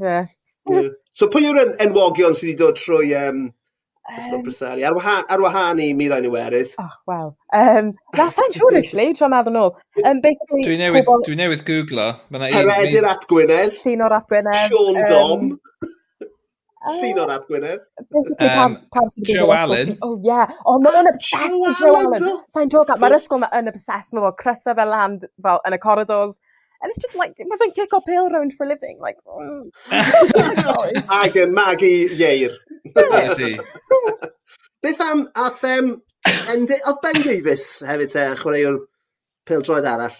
Yeah. yeah. So pwy yw'r enwogion sydd wedi dod trwy um, Um, Preseli. Ar wahân, ar wahân i miloedd niwerydd. Oh, wel. Um, na, sa'n siŵr, actually, tra'n meddwl nhw. Um, dwi newydd, pobol... dwi newydd googlo. Heredur Ap Gwynedd. Llun o'r Ap Gwynedd. Sean Dom. Ah. Llun o'r Ap Gwynedd. Um, Joe Allen. Oh, yeah. Oh, mae'n obsessed with Joe Allen. Sa'n joke, mae'r ysgol yn obsessed with o. Crysa fel land fel, yn y corridors. And it's just like, mae fe'n kick up hill round for a living. Like, oh. mm. Ag yn mag i ieir. Beth am ath em... Oedd Ben Davies hefyd te, chwaraewr pil droed arall.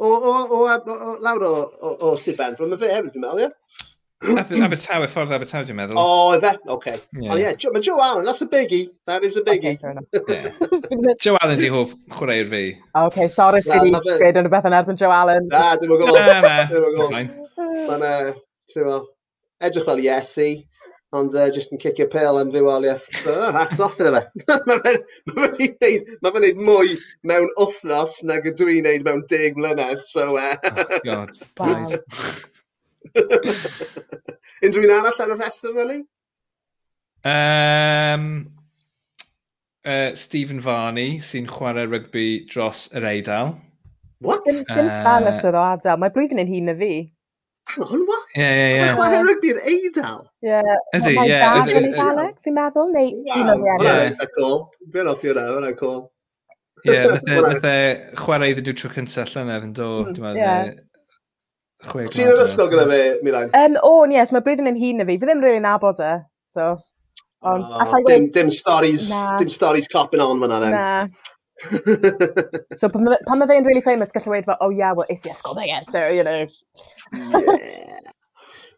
O, o, o, o, o lawr o, o, o Sifen, mae fe hefyd, dwi'n meddwl, ie? Abertawe, ffordd Abertawe, dwi'n meddwl. O, oh, efe? Okay. Yeah. Oh, yeah. Jo, mae Joe Allen, that's a biggie. That is a biggie. Okay, yeah. Joe Allen di hoff chwaraewr fi. OK, sorry, nah, i wedi yn y beth yn erbyn Joe Allen. Na, dim yn gwybod. Na, na, dim yn gwybod. Eh, edrych fel Iesu, ond eh, uh, just yn cicio pêl am ddiwoliaeth. So, oh, hats off iddo fe. Mae fe'n neud mwy mewn wythnos nag ydw i'n gwneud mewn deg mlynedd, so... Uh... oh, God, wow. Unrhyw un arall ar y rhestr, really? Um, uh, Stephen Varney, sy'n chwarae rygbi dros yr Eidal. What? Dim, dim uh, Spanish oedd o Adel. Mae blwyddyn yn hun y fi. Hang on, what? Ie, ie, ie. Mae'n chwarae rygbi yn Eidal? Ie. Ydy, ie. Mae'n dad yn Eidaleg, fi'n meddwl, neu un o'r rhaid. Ie, mae'n cool. Fe'n off i'r rhaid, mae'n cool. Ie, yeah, nath e chwarae iddyn nhw tro cyntaf llynedd yn dod. Hmm, yeah. Chweg. Ti'n yr ysgol gyda fe, Milan? Um, o, oh, yes, mae blwyddyn yn hun na fi. Fi ddim rili'n really nabod e. So, ond, oh, dim, dim stories, na. dim stories copping on fyna then. Na. so, pan, mae fe'n really famous, gallu weid fel, oh yeah, well, is i ysgol fe, so, you know. yeah.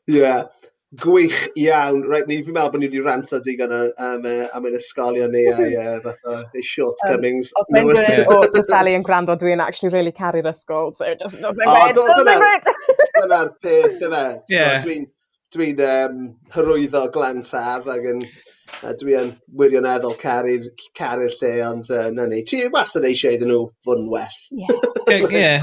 yeah. Gwych iawn. Right, ni fi'n meddwl bod ni wedi rant o digon am, am ein ysgolion ni a uh, fatha ei shortcomings. Um, os mae'n gwneud o Sally yn gwrando, dwi'n actually really caru'r ysgol, so just doesn't oh, work. Doesn't work. Dyna'r peth yna. Dwi'n dwi um, hyrwyddo glant af ac yn a dwi wirioneddol caru'r caru lle, ond uh, na ni. Ti wastad eisiau iddyn nhw fod yn well. Ie,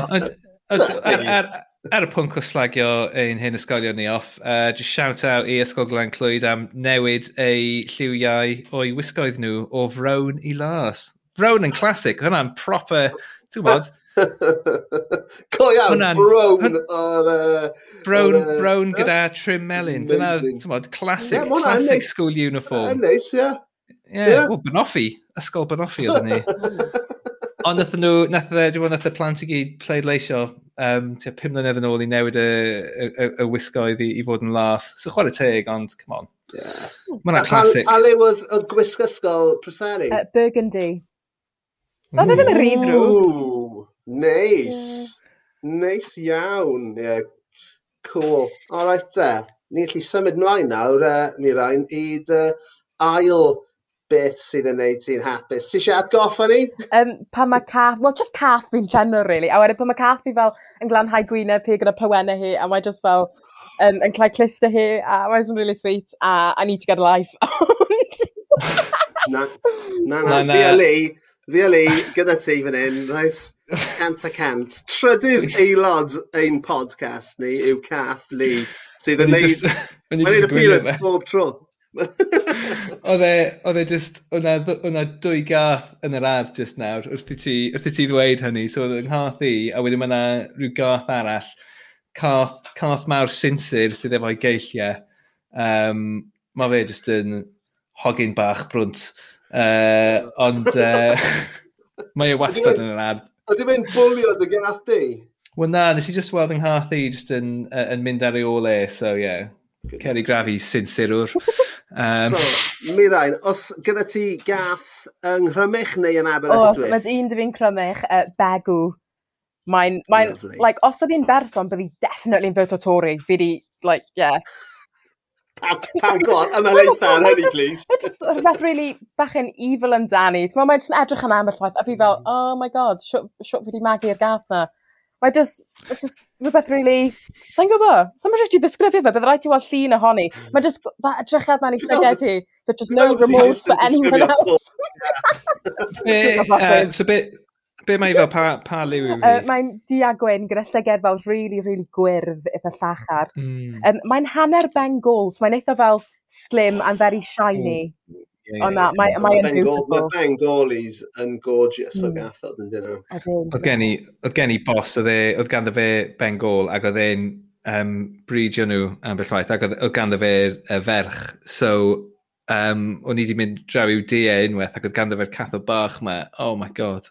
ar, y pwnc o slagio ein hyn ysgolion ni off, uh, just shout out i Ysgol Glen Clwyd am newid eu lliwiau o'i wisgoedd nhw o frown i las. Frown yn classic, hwnna'n proper, ti'n bod, Go iawn, brown. Uh, brown, uh, brown gyda trim melyn. Dyna, ti'n bod, classic, yeah, classic neis. school uniform. Yn neis, ie. Ie, o, Bonoffi. Ysgol Bonoffi oedd ni. Ond nath nhw, nath e, dwi'n nath y plant i gyd pleidleisio um, tua pum mlynedd yn ôl i newid y, y, y, y wisgoedd i, i fod yn las. So chwarae teg, ond, come on. Yeah. Mae'n classic. A, a le oedd, oedd gwisg ysgol Preseri? Uh, Burgundy. Oedd e ddim yn rhy ddrwg. Neis. Neis iawn. Yeah. Cool. All right, te. Ni'n gallu symud mlaen nawr yy Mirain i dy ail beth sydd yn neud ti'n hapus. Ti eisiau atgoffa ni? Um, pan mae cath, well just cath fi'n general really, a wedyn pan mae cath fi fel yn glanhau gwyneb hi gyda pywennau hi, a mae just fel um, yn clai clister hi, a mae'n really sweet, a I need to get a life. na, na, na, na, na. Fi Fioli, gyda ti fan hyn, reit? Cant a cant. Trydydd aelod ein podcast ni yw Cath Lee, sydd yn neud... Mae'n neud appearance bob tro. oedd e, oedd e just, o'na dwy gath yn yr ardd just nawr, wrth i ti, wrth i ti ddweud hynny, so oedd yng nghath i, a wedyn mae'na rhyw gath arall, cath, cath mawr sinsir sydd efo'i geilliau, um, mae fe just yn hogyn bach brwnt. Uh, ond uh, mae e wastad yn yr ad. Ydy fe'n bwlio dy gath di? Wel na, nes i just weld yng Nghath i just yn, uh, yn mynd ar ei ole, so yeah. Ceri grafi sincerwr. Um, so, Mirain, os gyda ti gath yng Nghrymych neu yn Aberystwyth? O, oh, mae un dy fi'n Crymych, uh, Begw. Mae'n, mae like, os oedd hi'n berson, byddi definitely yn voto Tory. Fi di, like, yeah. Pam god, leitha ar hynny, please. Rhywbeth really bach yn evil yn Danny. mae'n just edrych yn ambell waith, a fi fel, hmm. oh my god, siwt fi wedi magu i'r gath na. Mae just, it's just rhywbeth really, sa'n gwybod, sa'n mynd i ddisgrifio fe, bydd rhaid i weld llun ohoni. Hmm. Mae just, that edrychad ma'n i llygau ti, but just no remorse for anyone else. Uh, so be, Be mae fel, pa, pa liw yw hi? Uh, mae'n diagwyn gyda llyged fel really, really gwyrdd eitha llachar. Mm. Um, mae'n hanner Bengals, mae'n eitha fel slim and very shiny. Mm. Yeah, Ond yeah, yeah. mae, mae yn beautiful. Mae Bengalis yn gorgeous mm. o gathod yn dyn nhw. Oedd gen i, oedd gen i bos, oedd e, ganddo fe Bengal ac oedd e'n um, bridio nhw am beth waith ac oedd ganddo fe uh, ferch. So, um, o'n i wedi mynd draw i'w dia e unwaith ac oedd ganddo fe'r cathod bach ma. Oh my god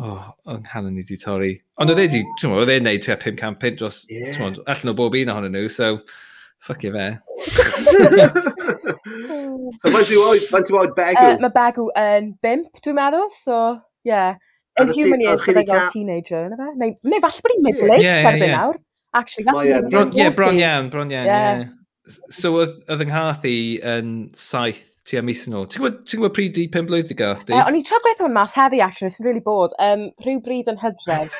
oh, yng nghanol ni wedi torri. Ond oedd e wedi, ti'n mwyn, oedd e'n neud tua 500 pint dros, yeah. ti'n mwyn, allan o bob un ohonyn nhw, so, ffuck fe. so, faint ti'n oed, faint ti'n oed bagw? Uh, mae bagw yn bimp, dwi'n meddwl, so, yeah. Yn human years, byddai gael teenager, yna fe? Neu, neu falle bod i'n middle-aged, yeah, yeah, yeah. nawr. Actually, that's e yeah, bron, yeah, bron iawn, bron iawn, yeah. yeah. So, oedd yng Nghathi yn saith ti am mis yn ôl. Ti'n gwybod, pryd di pen blwydd i gael chdi? Uh, o'n i tra gweithio mewn mas heddi, actually, sy'n really bod. Um, rhyw bryd yn hydref.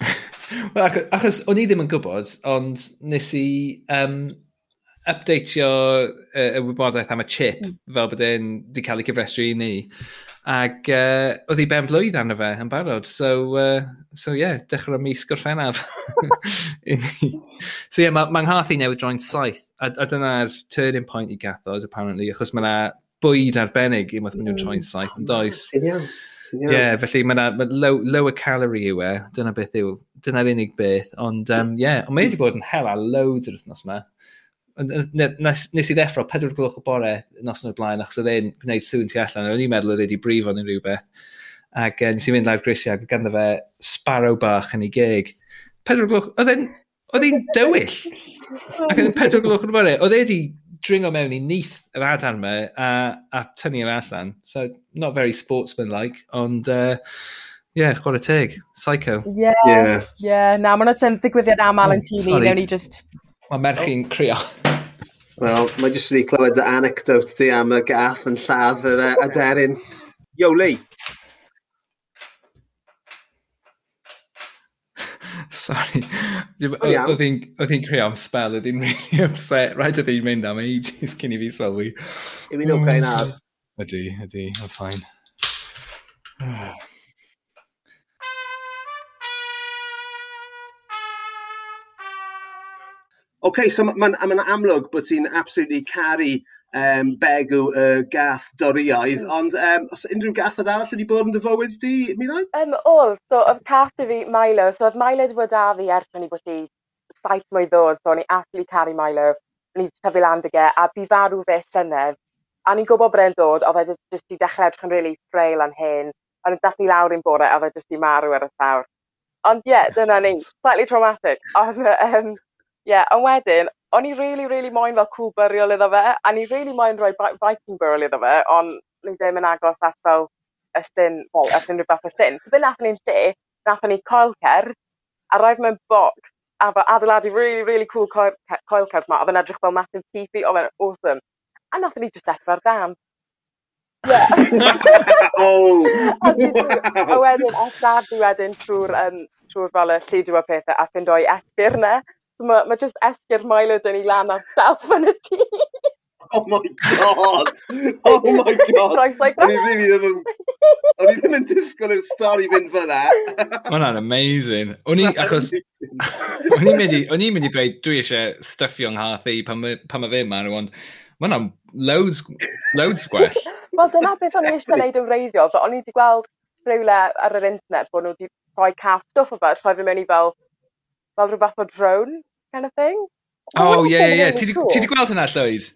well, achos, achos o'n i ddim yn gwybod, ond nes i um, updateio y uh, wybodaeth am y chip mm. fel bod e'n di cael ei cyfrestru i ni. Ac uh, oedd hi ben blwydd arno fe yn barod. So, uh, so yeah, dechrau mis gorffennaf. so yeah, mae'n ma nghath i newid droi'n saith. A, a dyna'r turning point i gathod, apparently, achos mae'n bwyd arbennig i math mynd nhw'n troi'n saith yn does. Ie, yeah, felly mae yna ma low, lower calorie yw e. Dyna beth yw, dyna'r unig beth. Ond, um, yeah, ond mae wedi bod yn hela loads yr wythnos yma nes, nes i ddeffro pedwar gloch o bore nos yn y blaen, achos oedd e'n gwneud sŵn tu allan, o'n i'n meddwl oedd e wedi brifo neu rhywbeth. Ac uh, nes i fynd lawr grisiau, ac ganddo fe sparrow bach yn ei geg. Pedwar gloch, oedd e'n dywyll. Ac oedd e'n pedwar gloch yn y bore, oedd e wedi dringo mewn i nith yr adan me a, a tynnu fe allan. So, not very sportsman-like, ond... Uh, Ie, yeah, chwarae teg. Psycho. Ie. Yeah. Yeah. yeah. na, mae'n ten ddigwyddiad aml yn tîm i, newn ni just Mae merchi'n crio. Wel, mae jyst wedi clywed y anecdote di am y gath yn lladd yr uh, aderyn. Yo, Lee! Sorry. Oedd hi'n creu am spel, oedd hi'n really upset. Rhaid oedd hi'n mynd am ages cyn i fi sylwi. Yw hi'n oce nawr? Ydy, ydy, mae'n ffain. OK, so mae'n ma, ma amlwg bod ti'n absolutely caru um, begw y uh, gath doriaidd, mm. ond um, os unrhyw gathod arall wedi bod yn dy fywyd di, Milan? Um, oedd, so oedd cath i fi Milo, so oedd Milo wedi bod â fi ers o'n bod i saith mwy ddod, so o'n i absolutely caru Milo, o'n i tyfu land lan dy a bu farw fe llynedd, a ni'n gwybod bod e'n dod, oedd e just, just i dechrau edrych yn really frail yn hyn, ond yn dathlu lawr i'n bore, oedd e just i marw ar y llawr. Ond ie, yeah, dyna ni, slightly traumatic. Ond, um, yeah, ond wedyn, o'n i really, really moyn fel cool burial iddo fe, a ni really moyn rhoi Viking burial iddo fe, ond ni ddim yn agos at fel y styn, wel, at unrhyw beth y styn. So beth nath ni'n lle, nath ni coel cerdd, a roedd mewn box, a fe adeiladu really, really cool coel coil ma, a fe'n edrych fel massive teepee, o fe'n awesome. A nath ni just effa'r dan. Yeah. oh! a wedyn, a dad i wedyn trwy'r um, trwy fel y llidw o pethau a ffind o'i esbyr na. So mae ma jyst esgyr Milo dyn ni lan ar self yn y tŷ. Oh my god! Oh my god! O'n i ah! really ddim yn... O'n i ddim yn disgwyl i'r stori fynd fyna. Ma' hwnna'n amazing. O'n i, achos... O'n i'n mynd i, o'n i'n mynd i dweud, dwi eisiau stuffio nghath i pan mae fe yma, ond mae hwnna'n loads, loads gwell. Wel, dyna beth o'n i eisiau gwneud yn reiddiol, ond o'n i wedi gweld rhywle ar yr internet bod nhw wedi rhoi caff stwff o fe, rhoi fe mewn i fel, fel rhywbeth o drone, kind of thing. Oh, oh yeah, yeah. Ti wedi gweld hynna, Llywys?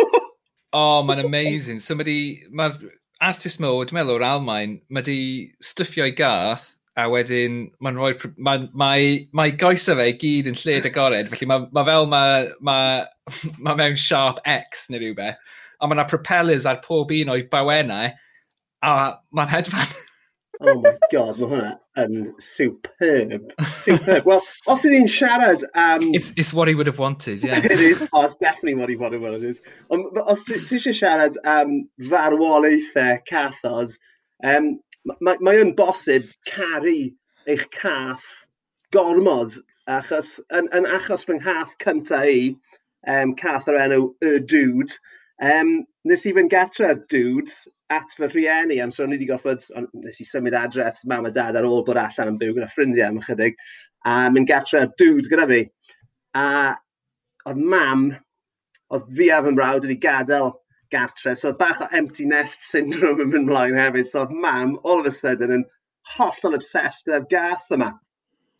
oh, mae'n amazing. So mae ma artist mo, dwi'n meddwl o'r Almain, mae di stuffio i gath a wedyn mae'n rhoi... Mae ma, ma goesau fe gyd yn lled agored, felly mae ma fel mae ma, ma mewn sharp X neu rhywbeth, a mae yna propellers ar pob un o'i bawennau, a mae'n hedfan. oh my god, mae hwnna yn superb. Superb. well, os ydyn ni'n siarad am... Um, it's, it's what he would have wanted, yeah. it is. Oh, it's definitely what he would have wanted. Ond os ti eisiau siarad am um, farwolaethau cathod, um, mae, mae yn bosib caru eich cath gormod, achos, yn, yn achos fy nghath cyntaf i, um, cath o'r enw Y Dude, Um, nes i fynd gartre dude at fy rhieni, am so ni wedi goffod, nes i symud adre at mam a dad ar ôl bod allan yn byw gyda ffrindiau am ychydig, a mynd gartre dude gyda fi. A oedd mam, oedd fi a fy mrawd wedi gadael gartre, so oedd bach o empty nest syndrome yn mynd mlaen hefyd, so oedd mam all of a sudden yn hollol obsessed gyda'r gath yma.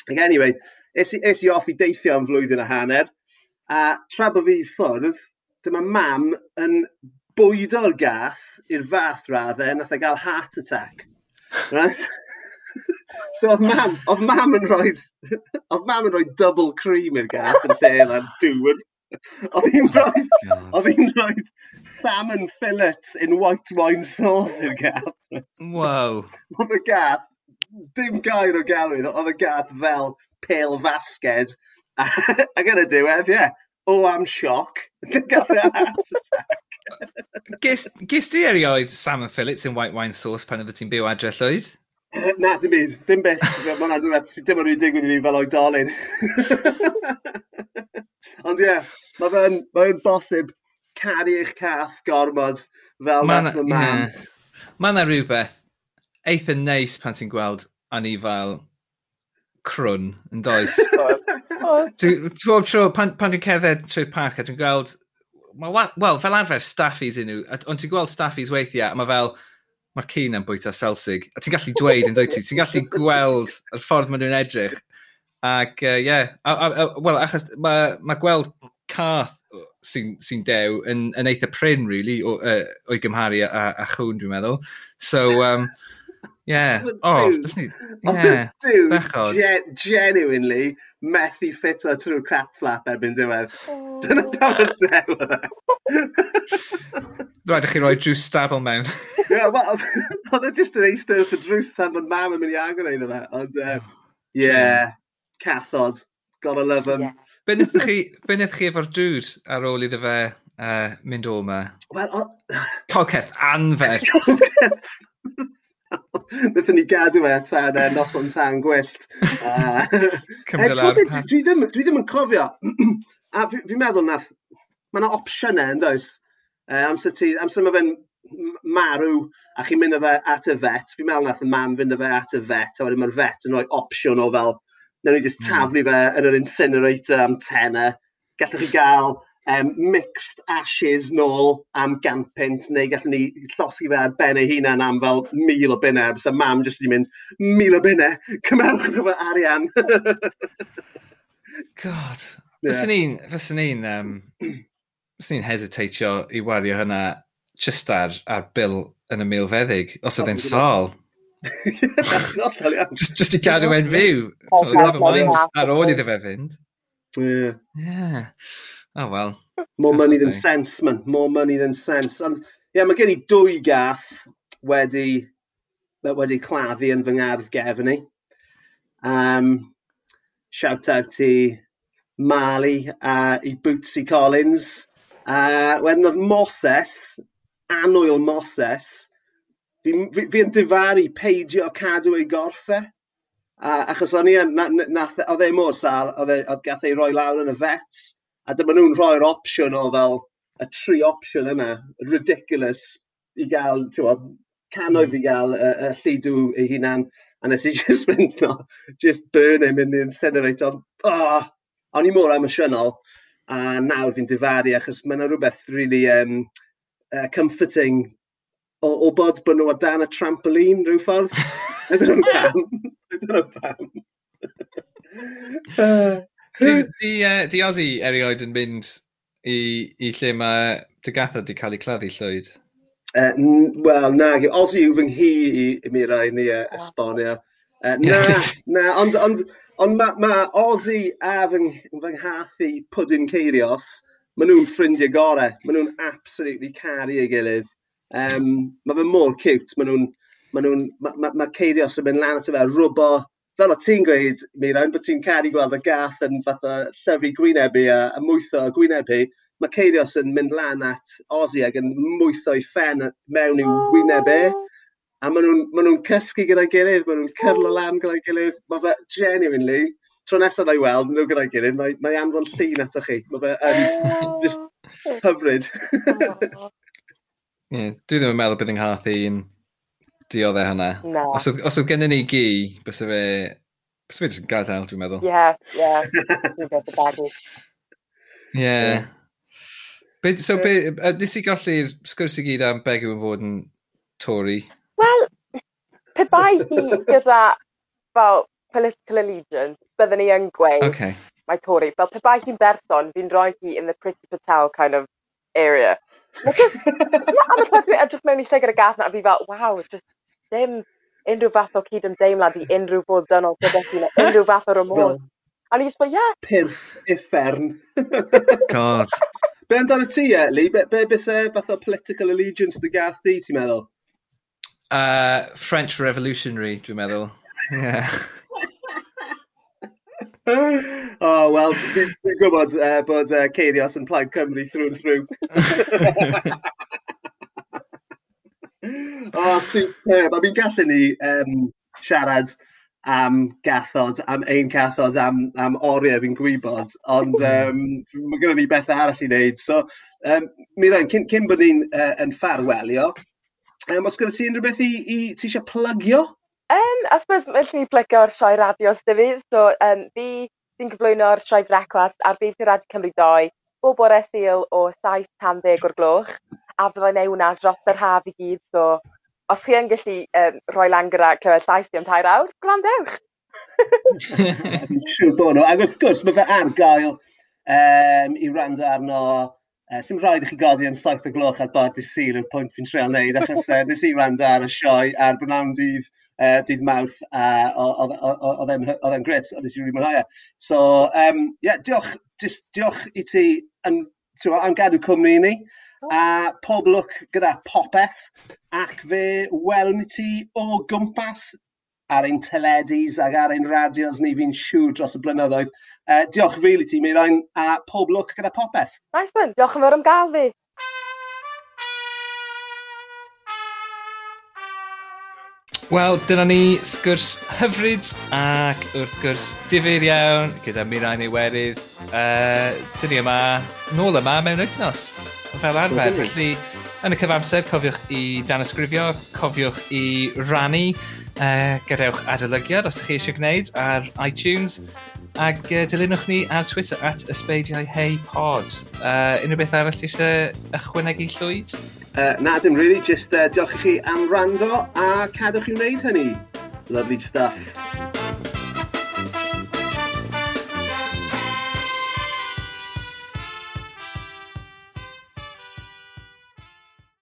Ac anyway, es i, es i off i deithio am flwyddyn a hanner, a tra bod fi ffwrdd, dyma mam yn bwydo'r gath i'r fath raddau e, nath e gael heart attack. Right? so oedd mam, oedd mam yn rhoi, oedd mam yn rhoi double cream i'r gath yn lle na'r dŵr. Oedd hi'n oh rhoi, oedd hi'n rhoi salmon fillets in white wine sauce i'r gath. Wow. Oedd y gath, dim gair o galwyd, oedd y gath fel pale fasged. Ac yn y diwedd, ie, yeah, oh, I'm shock. Gael a heart attack. Gys di erioed salmon fillets in white wine sauce pan oedd ti'n byw adre llwyd? Eh, na, dim byd. Dim beth. Mae'n adnod dim ond rwy'n i fi fel oedolyn. Ond ie, yeah, mae fe'n mae bosib caru eich cath gormod fel ma na, mam. Yeah. Mae yna rhywbeth eitha neis pan ti'n gweld a fel crwn yn does. Pob tro, pan, pan dwi'n cerdded trwy'r parc a dwi'n gweld... Wel, fel arfer, staffies i nhw, ond ti'n gweld staffies weithiau, a mae fel, mae'r cyn am bwyta selsig. A ti'n gallu dweud yn dweud ti, ti'n gallu gweld y ffordd maen nhw'n edrych. Ac ie, uh, yeah. wel, achos mae ma gweld cath sy'n sy dew yn, yn eitha pryn, really, o, uh, o'i gymharu a, a chwn, dwi'n meddwl. So, um, Yeah. Oh, dude, ni... Yeah. Dude, Bechod. Gen genuinely methu ffito trwy crap flap erbyn diwedd. Oh. Dyna pam yn dewa. Rhaid i chi roi drws stabl mewn. yeah, well, oedd e just yn eistedd wrth y drws tan bod mam yn mynd i agor ein yma. Ond, um, yeah, cathod. Gotta love him. Yeah. Be wnaeth chi, be chi efo'r dŵr ar ôl iddo fe uh, mynd o yma? Wel, o... Colceth anfer. Colceth Nethon ni gadw e tan uh, noson tan gwyllt. Uh, dwi, dwi, ddim, dwi ddim yn cofio. a fi'n fi meddwl nath, mae yna opsiynau e, yn does. Uh, e, amser ti, amser mae fe'n marw a chi'n mynd â fe at y vet. Fi'n meddwl nath y mam fynd â fe at y vet a wedyn mae'r vet yn rhoi opsiwn o fel, newn ni just taflu hmm. fe yn yr incinerator am tenner. Gallwch chi gael um, mixed ashes nôl am gant neu gallwn ni llosi fe ar ben ei hunan am fel mil o bunau, so mam jyst wedi mynd, mil o bunau, cymerwch nhw fe arian. God, yeah. fysyn ni'n, fysyn ni'n, um, fysyn ni'n hesitatio i wario hynna just ar, ar bil yn y mil feddyg, os oedd e'n sal. just, just i cadw e'n fyw. Never mind, ar ôl iddo fe fynd. Yeah. Yeah. Oh, well. More money than sense, man. More money than sense. Ond, ie, yeah, mae gen i dwy gath wedi, wedi claddu yn fy ngardd gefn i. Um, shout out i Mali a uh, i Bootsy Collins. Uh, wedyn oedd Moses, anwyl Moses, fi, fi, fi yn difaru peidio cadw ei gorffe. Uh, achos o'n i yn, oedd e mor sal, e, oedd gath ei roi lawr yn y vets. A dyma nhw'n rhoi'r opsiwn o fel y tri opsiwn yna, ridiculous, i gael, ti'n canoedd i hmm. gael y, y llidw ei hunan. A nes i just mynd, no, just burn him in the incinerator. Oh, o'n i mor emosiynol. A nawr fi'n difaru, achos mae yna rhywbeth really um, uh, comforting o, o bod bod nhw o dan y trampoline rhyw ffordd. Ydyn nhw'n pam. Ydyn nhw'n pam. Ah. Di, di, uh, di Ozzy erioed yn mynd i, i lle mae dy gathod di cael ei claddu llwyd? Uh, Wel, na, Ozzy yw fy nghi i, i mi rai ni uh, esbonio. Uh, na, na, ond, ond, ond mae ma Ozzy a fy, fy nghath i Pwdin Ceirios, maen nhw'n ffrindiau gorau. Maen nhw'n absolutely caru ei gilydd. Um, mae fe mor cute. Maen nhw'n... Maen nhw'n... Mae ma, ma Ceirios yn mynd lan at y fe, rwbo fel o ti'n gweud, Miran, bod ti'n caru gweld y gath yn fath o llyfu gwynebu a, a mwytho o gwynebu, mae Ceirios yn mynd lan at Ozzy ac yn mwytho i ffen mewn i'w wyneb. E, a maen nhw'n ma nhw cysgu gyda'i gilydd, maen nhw'n cyrlo lan gyda'i gilydd. Mae fe genuinely, tro nesaf na i weld nhw gyda'i gilydd, mae, mae anfon llun atoch chi. Mae fe um, just hyfryd. yeah, dwi ddim yn meddwl bydd yng Nghath i'n dioddau hynna. No. Os os oedd gennym ni gi, bys fe... Bys fe jyst yn gadael, dwi'n meddwl. Ie, ie. Ie. Be, so, yeah. be, nes i golli'r sgwrs i gyd am Begw yn fod yn Tory? Wel, pe bai hi gyda fel political allegiance, byddwn ni yn gweud okay. mae Tory. Fel pe bai hi'n berson, fi'n rhoi hi in the pretty patel kind of area. Ie, am y peth dwi'n edrych mewn i lle gyda gath na, a fi fel, wow, just ddim unrhyw fath o cyd-ymdeimlad i unrhyw fod dynol gyda chi, unrhyw fath o remor. A ni just ie. yeah. Pyrth uffern. God. Be amdano ti, Eli? Be, be byse fath o political allegiance dy gath di, ti'n meddwl? Uh, French Revolutionary, dwi'n meddwl. Yeah. oh, wel, dwi'n gwybod uh, bod uh, Ceirios yn plaid Cymru thrwy'n thrwy. O, oh, superb. A mi'n gallu ni um, siarad am gathod, am ein cathod, am, am oriau fi'n gwybod, ond hmm. um, mae gennym ni bethau arall i wneud. So, um, Miran, cyn, cyn bod ni'n uh, yn ffarwelio, um, os gyda ti unrhyw beth i, i ti eisiau plygio? Um, I suppose, mae'n ni plygio'r sioe radio sydd fi. So, um, fi sy'n cyflwyno'r sioe brecwast ar beth Bydd Radio Cymru 2, bob bore syl o 7 tan 10 o'r gloch a fyddai neu hwnna dros yr haf i gyd. So, os chi yn gallu um, rhoi lan gyda clywed llais i am tair awr, gwrandewch! Siw bod nhw. Ac wrth gwrs, mae fe ar gael um, i rand arno Uh, Sym rhaid i chi godi am saith o gloch ar bod i syl yw'r pwynt fi'n treol wneud, achos uh, nes i rand ar y sioe ar brynawn dydd, uh, dydd mawrth, a oedd e'n gret, oedd e'n rili mwynhau. So, um, yeah, diolch, just, diolch i ti yn, am gadw cwmni i ni a pob lwc gyda popeth ac fe welwn ti o gwmpas ar ein teledus ac ar ein radios ni fi'n siŵr dros y blynyddoedd. Uh, diolch fili ti, Meirin, a pob lwc gyda popeth. Nice one, diolch yn fawr am gael fi. Wel, dyna ni sgwrs hyfryd ac wrth gwrs difyr iawn gyda Mirain Iwerydd. Uh, dyn ni yma, nôl yma mewn wythnos fel arfer. Felly, yn y cyfamser, cofiwch i dan ysgrifio, cofiwch i rannu, uh, gadewch adolygiad os ydych chi eisiau gwneud ar iTunes ac uh, dilynwch ni ar Twitter at ysbeidiau hei pod. Uh, unrhyw beth arall eisiau ychwanegu llwyd? Uh, na, dim really, just uh, diolch i chi am rando a cadwch i wneud hynny. Lovely stuff.